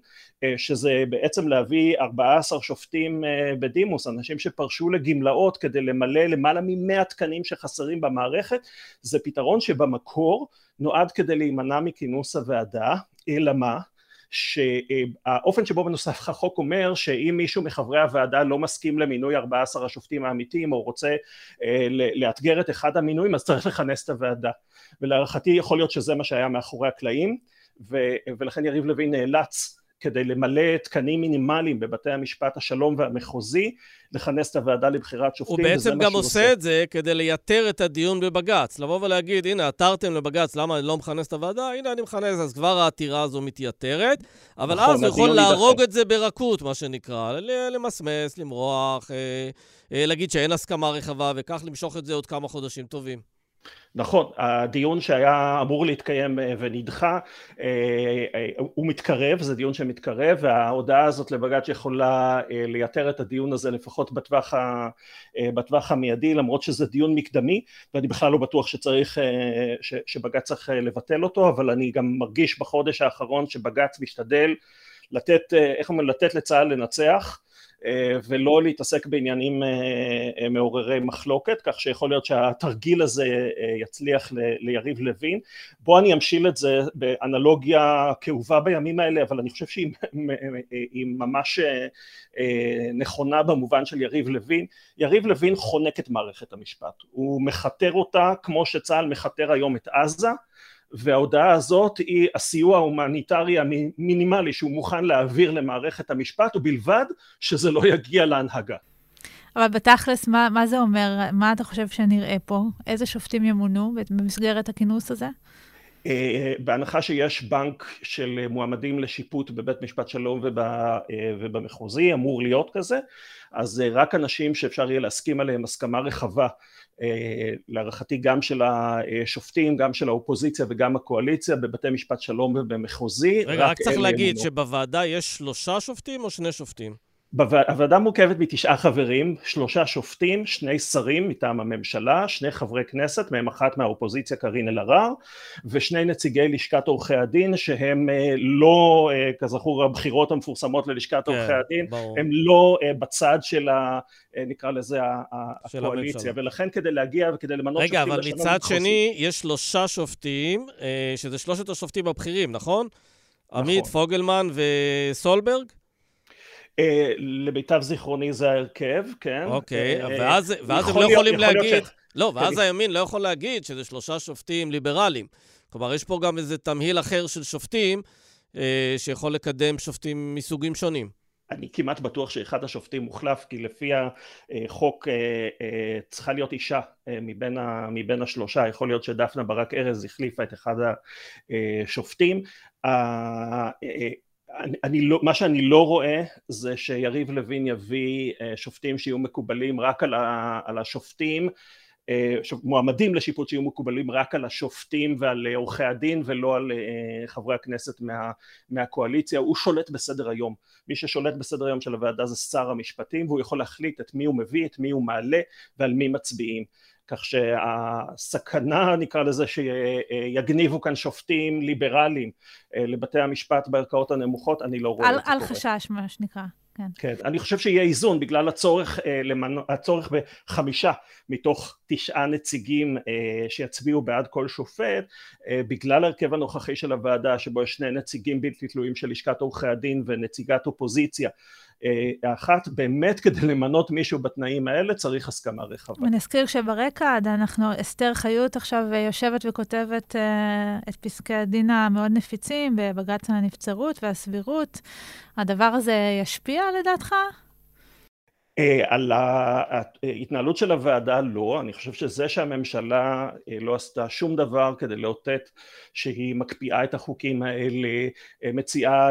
Speaker 4: שזה בעצם להביא 14 שופטים בדימוס, אנשים שפרשו לגמלאות כדי למלא למעלה ממאה תקנים שחסרים במערכת, זה פתרון שבמקור נועד כדי להימנע מכינוס הוועדה, אלא מה? שהאופן שבו מנוסח החוק אומר שאם מישהו מחברי הוועדה לא מסכים למינוי 14 השופטים האמיתיים או רוצה אה, לאתגר את אחד המינויים אז צריך לכנס את הוועדה ולהערכתי יכול להיות שזה מה שהיה מאחורי הקלעים ו- ולכן יריב לוין נאלץ כדי למלא תקנים מינימליים בבתי המשפט השלום והמחוזי, לכנס את הוועדה לבחירת שופטים.
Speaker 1: הוא בעצם גם עושה, עושה את זה כדי לייתר את הדיון בבג"ץ. לבוא ולהגיד, הנה, עתרתם לבג"ץ, למה אני לא מכנס את הוועדה? הנה, אני מכנס, אז כבר העתירה הזו מתייתרת. אבל נכון, אז הוא יכול להרוג ידחה. את זה ברכות, מה שנקרא, למסמס, למרוח, אה, אה, להגיד שאין הסכמה רחבה, וכך למשוך את זה עוד כמה חודשים טובים.
Speaker 4: נכון, הדיון שהיה אמור להתקיים ונדחה הוא מתקרב, זה דיון שמתקרב וההודעה הזאת לבג"ץ יכולה לייתר את הדיון הזה לפחות בטווח, ה, בטווח המיידי למרות שזה דיון מקדמי ואני בכלל לא בטוח שצריך, ש, שבג"ץ צריך לבטל אותו אבל אני גם מרגיש בחודש האחרון שבג"ץ משתדל לתת, איך אומרים, לתת לצה"ל לנצח ולא להתעסק בעניינים מעוררי מחלוקת, כך שיכול להיות שהתרגיל הזה יצליח ליריב לוין. בוא אני אמשיל את זה באנלוגיה כאובה בימים האלה, אבל אני חושב שהיא ממש נכונה במובן של יריב לוין. יריב לוין חונק את מערכת המשפט, הוא מכתר אותה כמו שצה"ל מכתר היום את עזה, וההודעה הזאת היא הסיוע ההומניטרי המינימלי שהוא מוכן להעביר למערכת המשפט ובלבד שזה לא יגיע להנהגה.
Speaker 2: אבל בתכלס, מה, מה זה אומר? מה אתה חושב שנראה פה? איזה שופטים ימונו במסגרת הכינוס הזה?
Speaker 4: בהנחה שיש בנק של מועמדים לשיפוט בבית משפט שלום ובמחוזי, אמור להיות כזה, אז רק אנשים שאפשר יהיה להסכים עליהם הסכמה רחבה להערכתי גם של השופטים, גם של האופוזיציה וגם הקואליציה בבתי משפט שלום ובמחוזי.
Speaker 1: רגע, רק, רק צריך להגיד מונו. שבוועדה יש שלושה שופטים או שני שופטים?
Speaker 4: הוועדה מורכבת מתשעה חברים, שלושה שופטים, שני שרים מטעם הממשלה, שני חברי כנסת, מהם אחת מהאופוזיציה קארין אלהרר, ושני נציגי לשכת עורכי הדין שהם לא, כזכור הבחירות המפורסמות ללשכת כן, עורכי הדין, ברור. הם לא בצד של ה... נקרא לזה הקואליציה, ולכן כדי להגיע וכדי למנות
Speaker 1: רגע, שופטים... רגע, אבל מצד שני, יש שלושה שופטים, שזה שלושת השופטים הבכירים, נכון? נכון. עמית, פוגלמן וסולברג?
Speaker 4: למיטב זיכרוני זה ההרכב, כן.
Speaker 1: אוקיי, ואז, ואז הם לא יכולים להגיד... ש... לא, ואז הימין לא יכול להגיד שזה שלושה שופטים ליברליים. כלומר, יש פה גם איזה תמהיל אחר של שופטים אה, שיכול לקדם שופטים מסוגים שונים.
Speaker 4: אני כמעט בטוח שאחד השופטים מוחלף, כי לפי החוק צריכה להיות אישה מבין, ה, מבין השלושה, יכול להיות שדפנה ברק ארז החליפה את אחד השופטים. אני, אני לא, מה שאני לא רואה זה שיריב לוין יביא שופטים שיהיו מקובלים רק על, ה, על השופטים, מועמדים לשיפוט שיהיו מקובלים רק על השופטים ועל עורכי הדין ולא על חברי הכנסת מה, מהקואליציה, הוא שולט בסדר היום, מי ששולט בסדר היום של הוועדה זה שר המשפטים והוא יכול להחליט את מי הוא מביא, את מי הוא מעלה ועל מי מצביעים כך שהסכנה נקרא לזה שיגניבו כאן שופטים ליברליים לבתי המשפט בערכאות הנמוכות אני לא רואה
Speaker 2: על, את זה קורה. על חשש מה שנקרא כן.
Speaker 4: כן, אני חושב שיהיה איזון בגלל הצורך, אה, למנ... הצורך בחמישה מתוך תשעה נציגים אה, שיצביעו בעד כל שופט, אה, בגלל ההרכב הנוכחי של הוועדה שבו יש שני נציגים בלתי תלויים של לשכת עורכי הדין ונציגת אופוזיציה אה, אחת, באמת כדי למנות מישהו בתנאים האלה צריך הסכמה רחבה.
Speaker 2: ונזכיר שברקע, אנחנו, אסתר חיות עכשיו יושבת וכותבת אה, את פסקי הדין המאוד נפיצים בבג"ץ הנבצרות והסבירות. הדבר הזה ישפיע לדעתך?
Speaker 4: אה, על ההתנהלות של הוועדה לא, אני חושב שזה שהממשלה אה, לא עשתה שום דבר כדי לאותת שהיא מקפיאה את החוקים האלה, אה, מציעה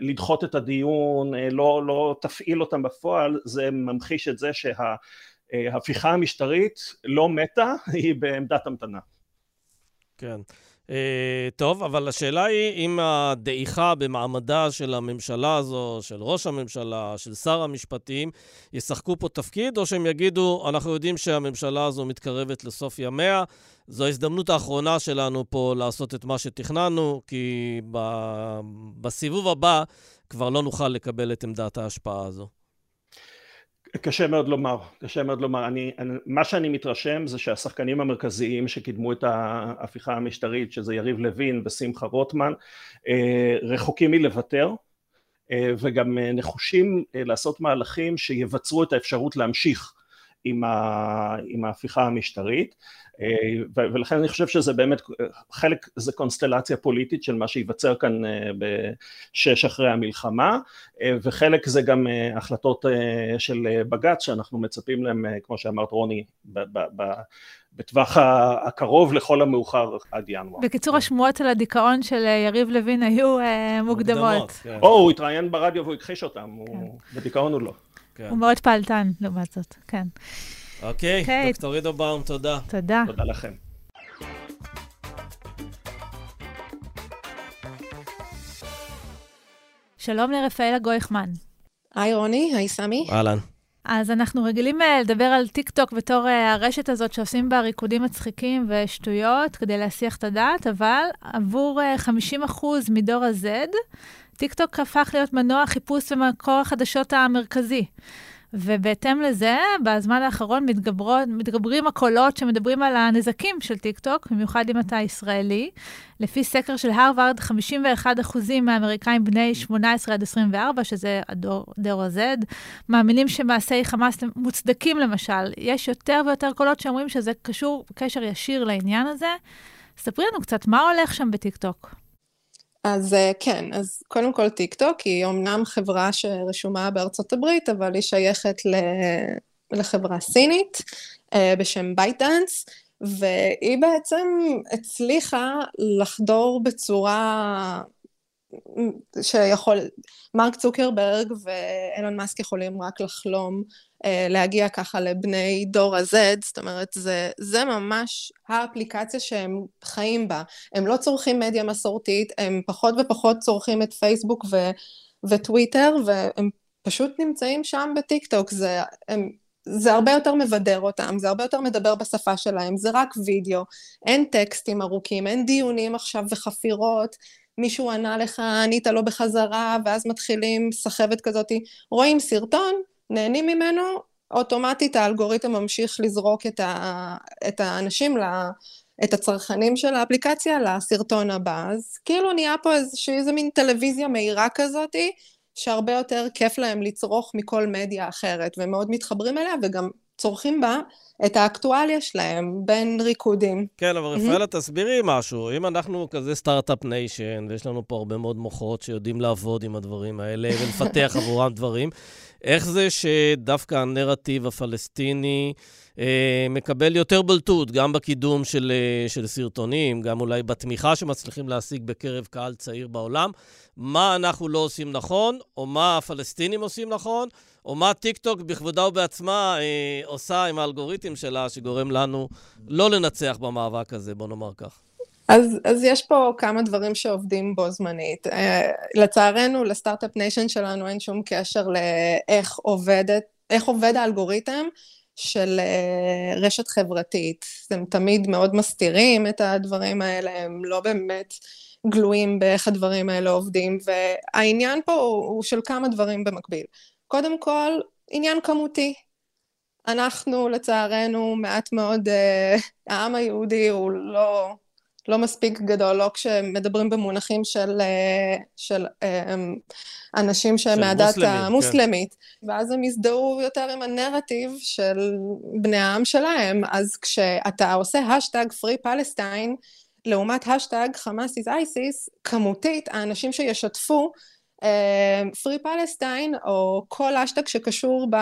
Speaker 4: לדחות את הדיון, לא, לא תפעיל אותם בפועל, זה ממחיש את זה שההפיכה המשטרית לא מתה, היא בעמדת המתנה.
Speaker 1: כן. Uh, טוב, אבל השאלה היא אם הדעיכה במעמדה של הממשלה הזו, של ראש הממשלה, של שר המשפטים, ישחקו פה תפקיד, או שהם יגידו, אנחנו יודעים שהממשלה הזו מתקרבת לסוף ימיה, זו ההזדמנות האחרונה שלנו פה לעשות את מה שתכננו, כי ב- בסיבוב הבא כבר לא נוכל לקבל את עמדת ההשפעה הזו.
Speaker 4: קשה מאוד לומר, קשה מאוד לומר. אני, אני, מה שאני מתרשם זה שהשחקנים המרכזיים שקידמו את ההפיכה המשטרית, שזה יריב לוין ושמחה רוטמן, אה, רחוקים מלוותר, אה, וגם אה, נחושים לעשות מהלכים שיבצרו את האפשרות להמשיך עם, ה, עם ההפיכה המשטרית. אה, ולכן אני חושב שזה באמת, חלק זה קונסטלציה פוליטית של מה שייווצר כאן אה, בשש אחרי המלחמה, אה, וחלק זה גם החלטות של בג"ץ שאנחנו מצפים להם, כמו שאמרת רוני, בטווח הקרוב לכל המאוחר עד ינואר.
Speaker 2: בקיצור, השמועות על הדיכאון של יריב לוין היו מוקדמות.
Speaker 4: כן. או, הוא התראיין ברדיו והוא הכחיש אותם, כן. בדיכאון הוא לא.
Speaker 2: כן. הוא מאוד פעלתן, לעומת זאת, כן.
Speaker 1: אוקיי, okay, דוקטור עידו באום, תודה.
Speaker 2: תודה.
Speaker 4: תודה לכם.
Speaker 2: שלום לרפאלה גויכמן.
Speaker 5: היי רוני, היי סמי.
Speaker 1: אהלן.
Speaker 2: אז אנחנו רגילים אה, לדבר על טיק טוק בתור אה, הרשת הזאת שעושים בה ריקודים מצחיקים ושטויות כדי להסיח את הדעת, אבל עבור 50% אה, מדור ה-Z, טיק טוק הפך להיות מנוע חיפוש ומקור החדשות המרכזי. ובהתאם לזה, בזמן האחרון מתגברות, מתגברים הקולות שמדברים על הנזקים של טיקטוק, במיוחד אם אתה ישראלי. לפי סקר של הרווארד, 51% מהאמריקאים בני 18 עד 24, שזה הדור, דור ה-Z, מאמינים שמעשי חמאס מוצדקים למשל. יש יותר ויותר קולות שאומרים שזה קשור קשר ישיר לעניין הזה. ספרי לנו קצת, מה הולך שם בטיקטוק?
Speaker 5: אז אה, כן, אז קודם כל טיק טוק היא אומנם חברה שרשומה בארצות הברית, אבל היא שייכת לחברה סינית אה, בשם בייטדאנס, והיא בעצם הצליחה לחדור בצורה שיכול, מרק צוקרברג ואילון מאסק יכולים רק לחלום להגיע ככה לבני דור ה-Z, זאת אומרת, זה, זה ממש האפליקציה שהם חיים בה. הם לא צורכים מדיה מסורתית, הם פחות ופחות צורכים את פייסבוק ו, וטוויטר, והם פשוט נמצאים שם בטיק טוק. זה, הם, זה הרבה יותר מבדר אותם, זה הרבה יותר מדבר בשפה שלהם, זה רק וידאו, אין טקסטים ארוכים, אין דיונים עכשיו וחפירות. מישהו ענה לך, ענית לו בחזרה, ואז מתחילים סחבת כזאת. רואים סרטון, נהנים ממנו, אוטומטית האלגוריתם ממשיך לזרוק את, ה, את האנשים, לה, את הצרכנים של האפליקציה לסרטון הבא. אז כאילו נהיה פה איזושהי איזה מין טלוויזיה מהירה כזאתי, שהרבה יותר כיף להם לצרוך מכל מדיה אחרת, והם מאוד מתחברים אליה וגם צורכים בה את האקטואליה שלהם בין ריקודים.
Speaker 1: כן, אבל רפאלה. תסבירי משהו. אם אנחנו כזה Start-Up Nation, ויש לנו פה הרבה מאוד מוחות שיודעים לעבוד עם הדברים האלה ולפתח עבורם דברים, איך זה שדווקא הנרטיב הפלסטיני אה, מקבל יותר בולטות, גם בקידום של, אה, של סרטונים, גם אולי בתמיכה שמצליחים להשיג בקרב קהל צעיר בעולם? מה אנחנו לא עושים נכון, או מה הפלסטינים עושים נכון, או מה טיקטוק בכבודה ובעצמה אה, עושה עם האלגוריתם שלה, שגורם לנו לא לנצח במאבק הזה, בוא נאמר כך.
Speaker 5: אז, אז יש פה כמה דברים שעובדים בו זמנית. Uh, לצערנו, לסטארט-אפ ניישן שלנו אין שום קשר לאיך עובדת, איך עובד האלגוריתם של uh, רשת חברתית. הם תמיד מאוד מסתירים את הדברים האלה, הם לא באמת גלויים באיך הדברים האלה עובדים, והעניין פה הוא, הוא של כמה דברים במקביל. קודם כל, עניין כמותי. אנחנו, לצערנו, מעט מאוד, uh, העם היהודי הוא לא, לא מספיק גדול, לא כשמדברים במונחים של, uh, של uh, אנשים שהם מהדת המוסלמית, כן. ואז הם יזדהו יותר עם הנרטיב של בני העם שלהם. אז כשאתה עושה השטג Free Palestine, לעומת השטג Hamas is ISIS, כמותית, האנשים שישתפו Free Palestine, או כל אשטג שקשור ב,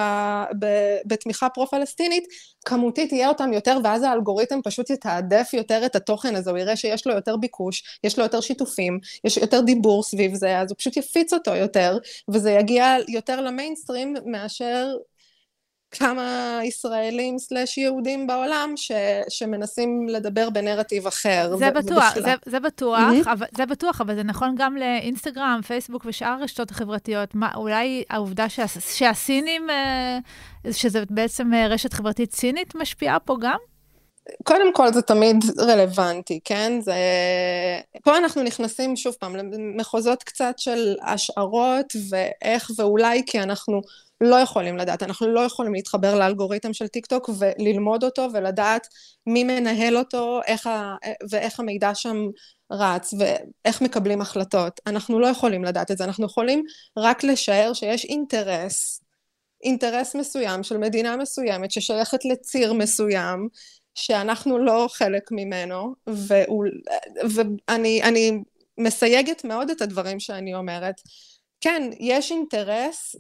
Speaker 5: ב, בתמיכה פרו-פלסטינית, כמותית יהיה אותם יותר, ואז האלגוריתם פשוט יתעדף יותר את התוכן הזה, הוא יראה שיש לו יותר ביקוש, יש לו יותר שיתופים, יש יותר דיבור סביב זה, אז הוא פשוט יפיץ אותו יותר, וזה יגיע יותר למיינסטרים מאשר כמה ישראלים סלאש יהודים בעולם ש, שמנסים לדבר בנרטיב אחר.
Speaker 2: זה בטוח, זה, זה בטוח, mm-hmm. אבל, זה בטוח, אבל זה נכון גם לאינסטגרם, פייסבוק ושאר הרשתות החברתיות. מה, אולי העובדה שה, שהסינים, אה, שזה בעצם אה, רשת חברתית סינית, משפיעה פה גם?
Speaker 5: קודם כל זה תמיד רלוונטי, כן? זה... פה אנחנו נכנסים שוב פעם למחוזות קצת של השערות ואיך ואולי כי אנחנו לא יכולים לדעת, אנחנו לא יכולים להתחבר לאלגוריתם של טיק טוק וללמוד אותו ולדעת מי מנהל אותו איך ה... ואיך המידע שם רץ ואיך מקבלים החלטות. אנחנו לא יכולים לדעת את זה, אנחנו יכולים רק לשער שיש אינטרס, אינטרס מסוים של מדינה מסוימת ששייכת לציר מסוים שאנחנו לא חלק ממנו, ואני מסייגת מאוד את הדברים שאני אומרת. כן, יש אינטרס,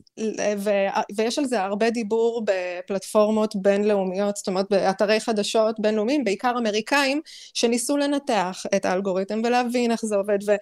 Speaker 5: ו, ויש על זה הרבה דיבור בפלטפורמות בינלאומיות, זאת אומרת באתרי חדשות בינלאומיים, בעיקר אמריקאים, שניסו לנתח את האלגוריתם ולהבין איך זה עובד, ו,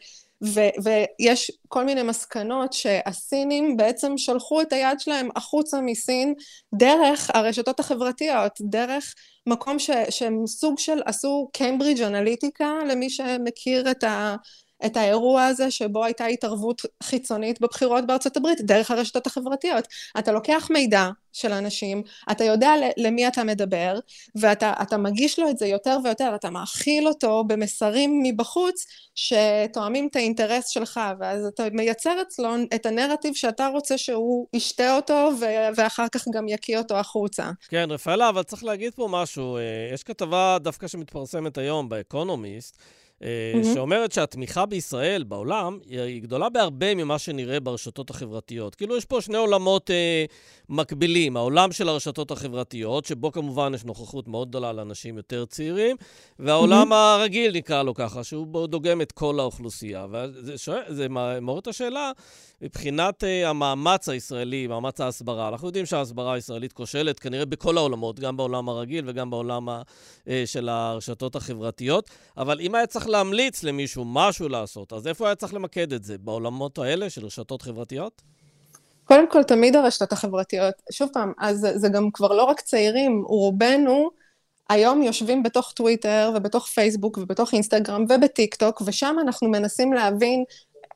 Speaker 5: ו, ויש כל מיני מסקנות שהסינים בעצם שלחו את היד שלהם החוצה מסין דרך הרשתות החברתיות, דרך מקום ש, שהם סוג של עשו קיימברידג' אנליטיקה, למי שמכיר את ה... את האירוע הזה שבו הייתה התערבות חיצונית בבחירות בארצות הברית דרך הרשתות החברתיות. אתה לוקח מידע של אנשים, אתה יודע למי אתה מדבר, ואתה מגיש לו את זה יותר ויותר, אתה מאכיל אותו במסרים מבחוץ שתואמים את האינטרס שלך, ואז אתה מייצר אצלו את הנרטיב שאתה רוצה שהוא ישתה אותו, ואחר כך גם יקיא אותו החוצה.
Speaker 1: כן, רפאלה, אבל צריך להגיד פה משהו. אה, יש כתבה דווקא שמתפרסמת היום באקונומיסט, mm-hmm. שאומרת שהתמיכה בישראל, בעולם, היא גדולה בהרבה ממה שנראה ברשתות החברתיות. כאילו, יש פה שני עולמות אה, מקבילים. העולם של הרשתות החברתיות, שבו כמובן יש נוכחות מאוד גדולה לאנשים יותר צעירים, והעולם mm-hmm. הרגיל, נקרא לו ככה, שהוא דוגם את כל האוכלוסייה. וזה מעורר את השאלה, מבחינת uh, המאמץ הישראלי, מאמץ ההסברה, אנחנו יודעים שההסברה הישראלית כושלת כנראה בכל העולמות, גם בעולם הרגיל וגם בעולם ה, uh, של הרשתות החברתיות, אבל אם היה צריך להמליץ למישהו משהו לעשות, אז איפה היה צריך למקד את זה? בעולמות האלה של רשתות חברתיות?
Speaker 5: קודם כל, תמיד הרשתות החברתיות, שוב פעם, אז זה, גם כבר לא רק צעירים, רובנו היום יושבים בתוך טוויטר ובתוך פייסבוק ובתוך אינסטגרם ובטיק טוק, ושם אנחנו מנסים להבין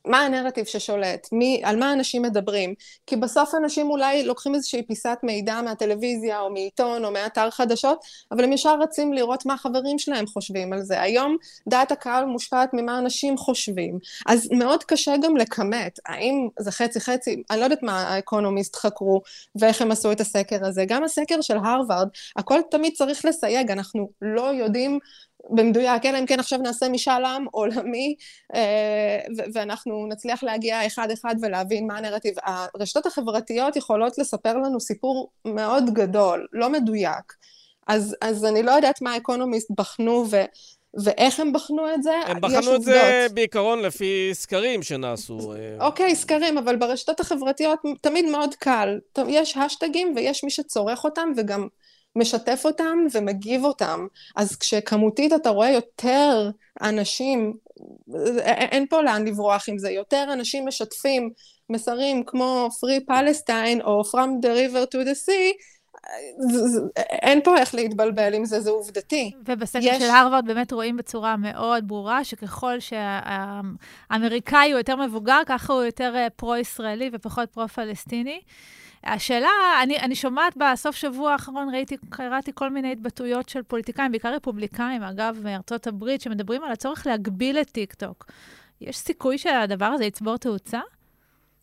Speaker 5: מה הנרטיב ששולט, מי, על מה אנשים מדברים, כי בסוף אנשים אולי לוקחים איזושהי פיסת מידע מהטלוויזיה או מעיתון או מאתר חדשות, אבל הם ישר רצים לראות מה החברים שלהם חושבים על זה. היום דעת הקהל מושפעת ממה אנשים חושבים, אז מאוד קשה גם לכמת, האם זה חצי חצי, אני לא יודעת מה האקונומיסט חקרו ואיך הם עשו את הסקר הזה, גם הסקר של הרווארד, הכל תמיד צריך לסייג, אנחנו לא יודעים במדויק, אלא אם כן עכשיו נעשה משאל עם עולמי, אה, ואנחנו נצליח להגיע אחד-אחד ולהבין מה הנרטיב. הרשתות החברתיות יכולות לספר לנו סיפור מאוד גדול, לא מדויק. אז, אז אני לא יודעת מה האקונומיסט בחנו ו... ואיך הם בחנו את זה?
Speaker 1: הם בחנו את זה בעיקרון לפי סקרים שנעשו.
Speaker 5: אה. אוקיי, סקרים, אבל ברשתות החברתיות תמיד מאוד קל. יש השטגים ויש מי שצורך אותם, וגם משתף אותם ומגיב אותם. אז כשכמותית אתה רואה יותר אנשים, אין פה לאן לברוח עם זה, יותר אנשים משתפים מסרים כמו Free Palestine או From the River to the Sea, אין פה איך להתבלבל עם זה, זה עובדתי.
Speaker 2: ובסקר יש... של הרווארד באמת רואים בצורה מאוד ברורה שככל שהאמריקאי הוא יותר מבוגר, ככה הוא יותר אה, פרו-ישראלי ופחות פרו-פלסטיני. השאלה, אני, אני שומעת בסוף שבוע האחרון, ראיתי, קראתי כל מיני התבטאויות של פוליטיקאים, בעיקר רפובליקאים, אגב, מארצות הברית, שמדברים על הצורך להגביל את טיקטוק. יש סיכוי שהדבר הזה יצבור תאוצה?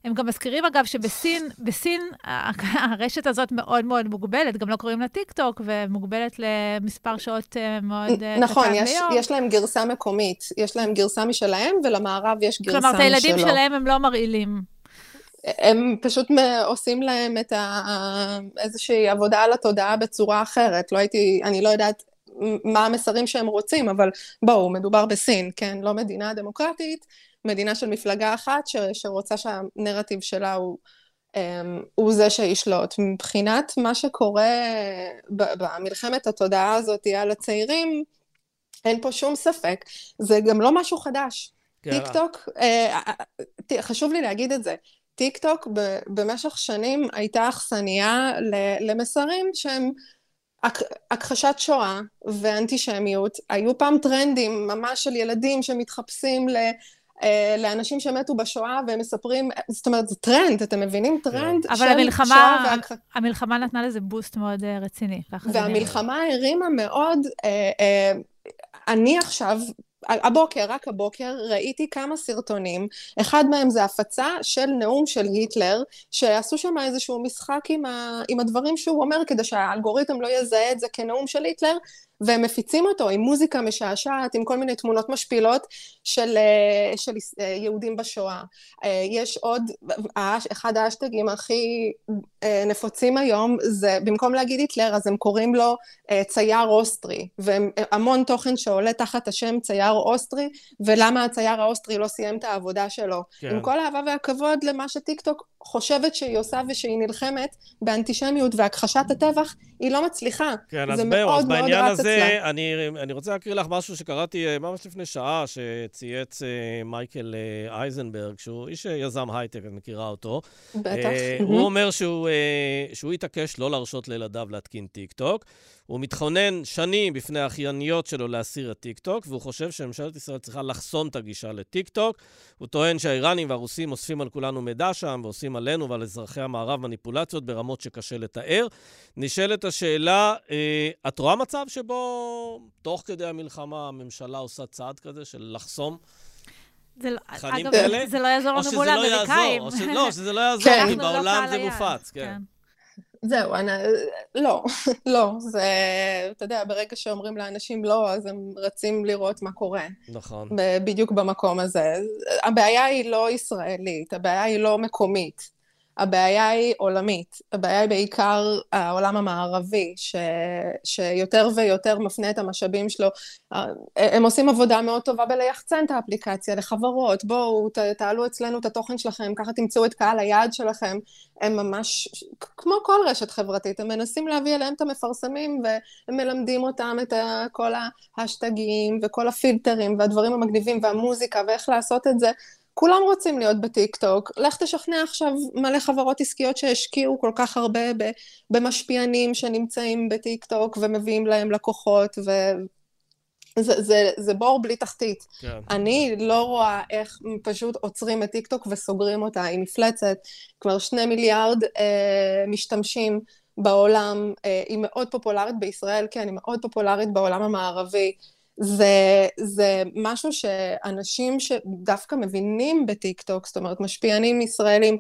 Speaker 2: הם גם מזכירים, אגב, שבסין, בסין הרשת הזאת מאוד מאוד מוגבלת, גם לא קוראים לה טיק טוק, ומוגבלת למספר שעות אה, מאוד
Speaker 5: אה, נכון, קטן יש, ביום. נכון, יש להם גרסה מקומית, יש להם גרסה משלהם, ולמערב יש גרסה משלו.
Speaker 2: כלומר, את הילדים שלהם הם לא מרעילים.
Speaker 5: הם פשוט עושים להם את ה... איזושהי עבודה על התודעה בצורה אחרת. לא הייתי, אני לא יודעת מה המסרים שהם רוצים, אבל בואו, מדובר בסין, כן? לא מדינה דמוקרטית, מדינה של מפלגה אחת ש, שרוצה שהנרטיב שלה הוא, um, הוא זה שישלוט. מבחינת מה שקורה במלחמת התודעה הזאת על הצעירים, אין פה שום ספק. זה גם לא משהו חדש. כן. טיק טוק, אה, אה, חשוב לי להגיד את זה, טיק טוק במשך שנים הייתה אכסניה למסרים שהם הכחשת שואה ואנטישמיות, היו פעם טרנדים ממש של ילדים שמתחפשים ל... אה, לאנשים שמתו בשואה והם מספרים, זאת אומרת, זה טרנד, אתם מבינים? טרנד
Speaker 2: אבל של המלחמה, שואה. אבל והכ... המלחמה נתנה לזה בוסט מאוד uh, רציני,
Speaker 5: והמלחמה הרימה מאוד, uh, אני עכשיו, הבוקר, רק הבוקר, ראיתי כמה סרטונים, אחד מהם זה הפצה של נאום של היטלר, שעשו שם איזשהו משחק עם, ה, עם הדברים שהוא אומר, כדי שהאלגוריתם לא יזהה את זה כנאום של היטלר, והם מפיצים אותו עם מוזיקה משעשעת, עם כל מיני תמונות משפילות של, אה, של אה, יהודים בשואה. אה, יש עוד, אחד האשטגים הכי נפוצים היום זה, במקום להגיד היטלר, אז הם קוראים לו צייר אוסטרי, והמון תוכן שעולה תחת השם צייר אוסטרי, ולמה הצייר האוסטרי לא סיים את העבודה שלו. כן. עם כל האהבה והכבוד למה שטיקטוק חושבת שהיא עושה ושהיא נלחמת באנטישמיות והכחשת הטבח, היא לא מצליחה.
Speaker 1: כן, אז בואו, אז בעניין הזה, אני, אני רוצה להקריא לך משהו שקראתי אה, ממש לפני שעה, שצייץ אה, מייקל אה, אייזנברג, שהוא איש יזם הייטק, את מכירה אותו.
Speaker 5: בטח.
Speaker 1: הוא אומר שהוא, שהוא התעקש לא להרשות לילדיו להתקין טיק טוק. הוא מתכונן שנים בפני האחייניות שלו להסיר את טיקטוק, והוא חושב שממשלת ישראל צריכה לחסום את הגישה לטיקטוק. הוא טוען שהאיראנים והרוסים אוספים על כולנו מידע שם, ועושים עלינו ועל אזרחי המערב מניפולציות ברמות שקשה לתאר. נשאלת השאלה, אה, את רואה מצב שבו תוך כדי המלחמה הממשלה עושה צעד כזה של לחסום?
Speaker 2: זה לא, אגב, כאלה? זה לא יעזור לנו מול האמריקאים.
Speaker 1: לא, שזה לא יעזור, כן. כי לא בעולם זה מופץ, כן.
Speaker 5: זהו, אני, לא, לא, זה, אתה יודע, ברגע שאומרים לאנשים לא, אז הם רצים לראות מה קורה.
Speaker 1: נכון.
Speaker 5: בדיוק במקום הזה. הבעיה היא לא ישראלית, הבעיה היא לא מקומית. הבעיה היא עולמית, הבעיה היא בעיקר העולם המערבי, ש, שיותר ויותר מפנה את המשאבים שלו. הם עושים עבודה מאוד טובה בלייחצן את האפליקציה לחברות, בואו תעלו אצלנו את התוכן שלכם, ככה תמצאו את קהל היעד שלכם. הם ממש, כמו כל רשת חברתית, הם מנסים להביא אליהם את המפרסמים והם מלמדים אותם את כל ההשטגים וכל הפילטרים והדברים המגניבים והמוזיקה ואיך לעשות את זה. כולם רוצים להיות בטיק טוק, לך תשכנע עכשיו מלא חברות עסקיות שהשקיעו כל כך הרבה במשפיענים שנמצאים בטיק טוק ומביאים להם לקוחות ו... זה, זה, זה בור בלי תחתית. כן. אני לא רואה איך פשוט עוצרים את טיק טוק וסוגרים אותה. היא מפלצת, כבר שני מיליארד אה, משתמשים בעולם, אה, היא מאוד פופולרית בישראל, כן, היא מאוד פופולרית בעולם המערבי. זה, זה משהו שאנשים שדווקא מבינים בטיקטוק, זאת אומרת משפיענים ישראלים,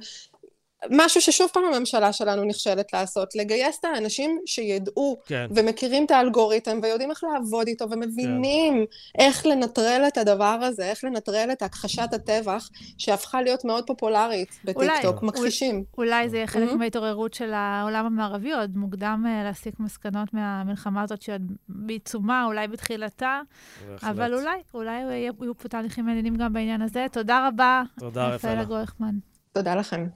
Speaker 5: משהו ששוב פעם הממשלה שלנו נכשלת לעשות, לגייס את האנשים שידעו כן. ומכירים את האלגוריתם ויודעים איך לעבוד איתו ומבינים כן. איך לנטרל את הדבר הזה, איך לנטרל את הכחשת הטבח שהפכה להיות מאוד פופולרית בטיקטוק, אולי, מכחישים.
Speaker 2: אולי זה יהיה חלק mm-hmm. מההתעוררות של העולם המערבי, עוד מוקדם uh, להסיק מסקנות מהמלחמה הזאת שעוד בעיצומה, אולי בתחילתה, בהחלט. אבל אולי, אולי יהיו פה תהליכים מעניינים גם בעניין הזה. תודה רבה,
Speaker 1: תודה רפאלה גויכמן.
Speaker 5: תודה לכם.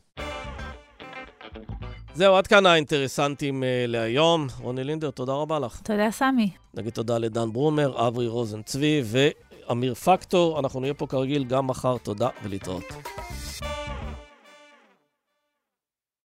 Speaker 1: זהו, עד כאן האינטרסנטים uh, להיום. רוני לינדר, תודה רבה לך.
Speaker 2: תודה, סמי.
Speaker 1: נגיד תודה לדן ברומר, אברי רוזן צבי ואמיר פקטור. אנחנו נהיה פה כרגיל גם מחר. תודה ולהתראות.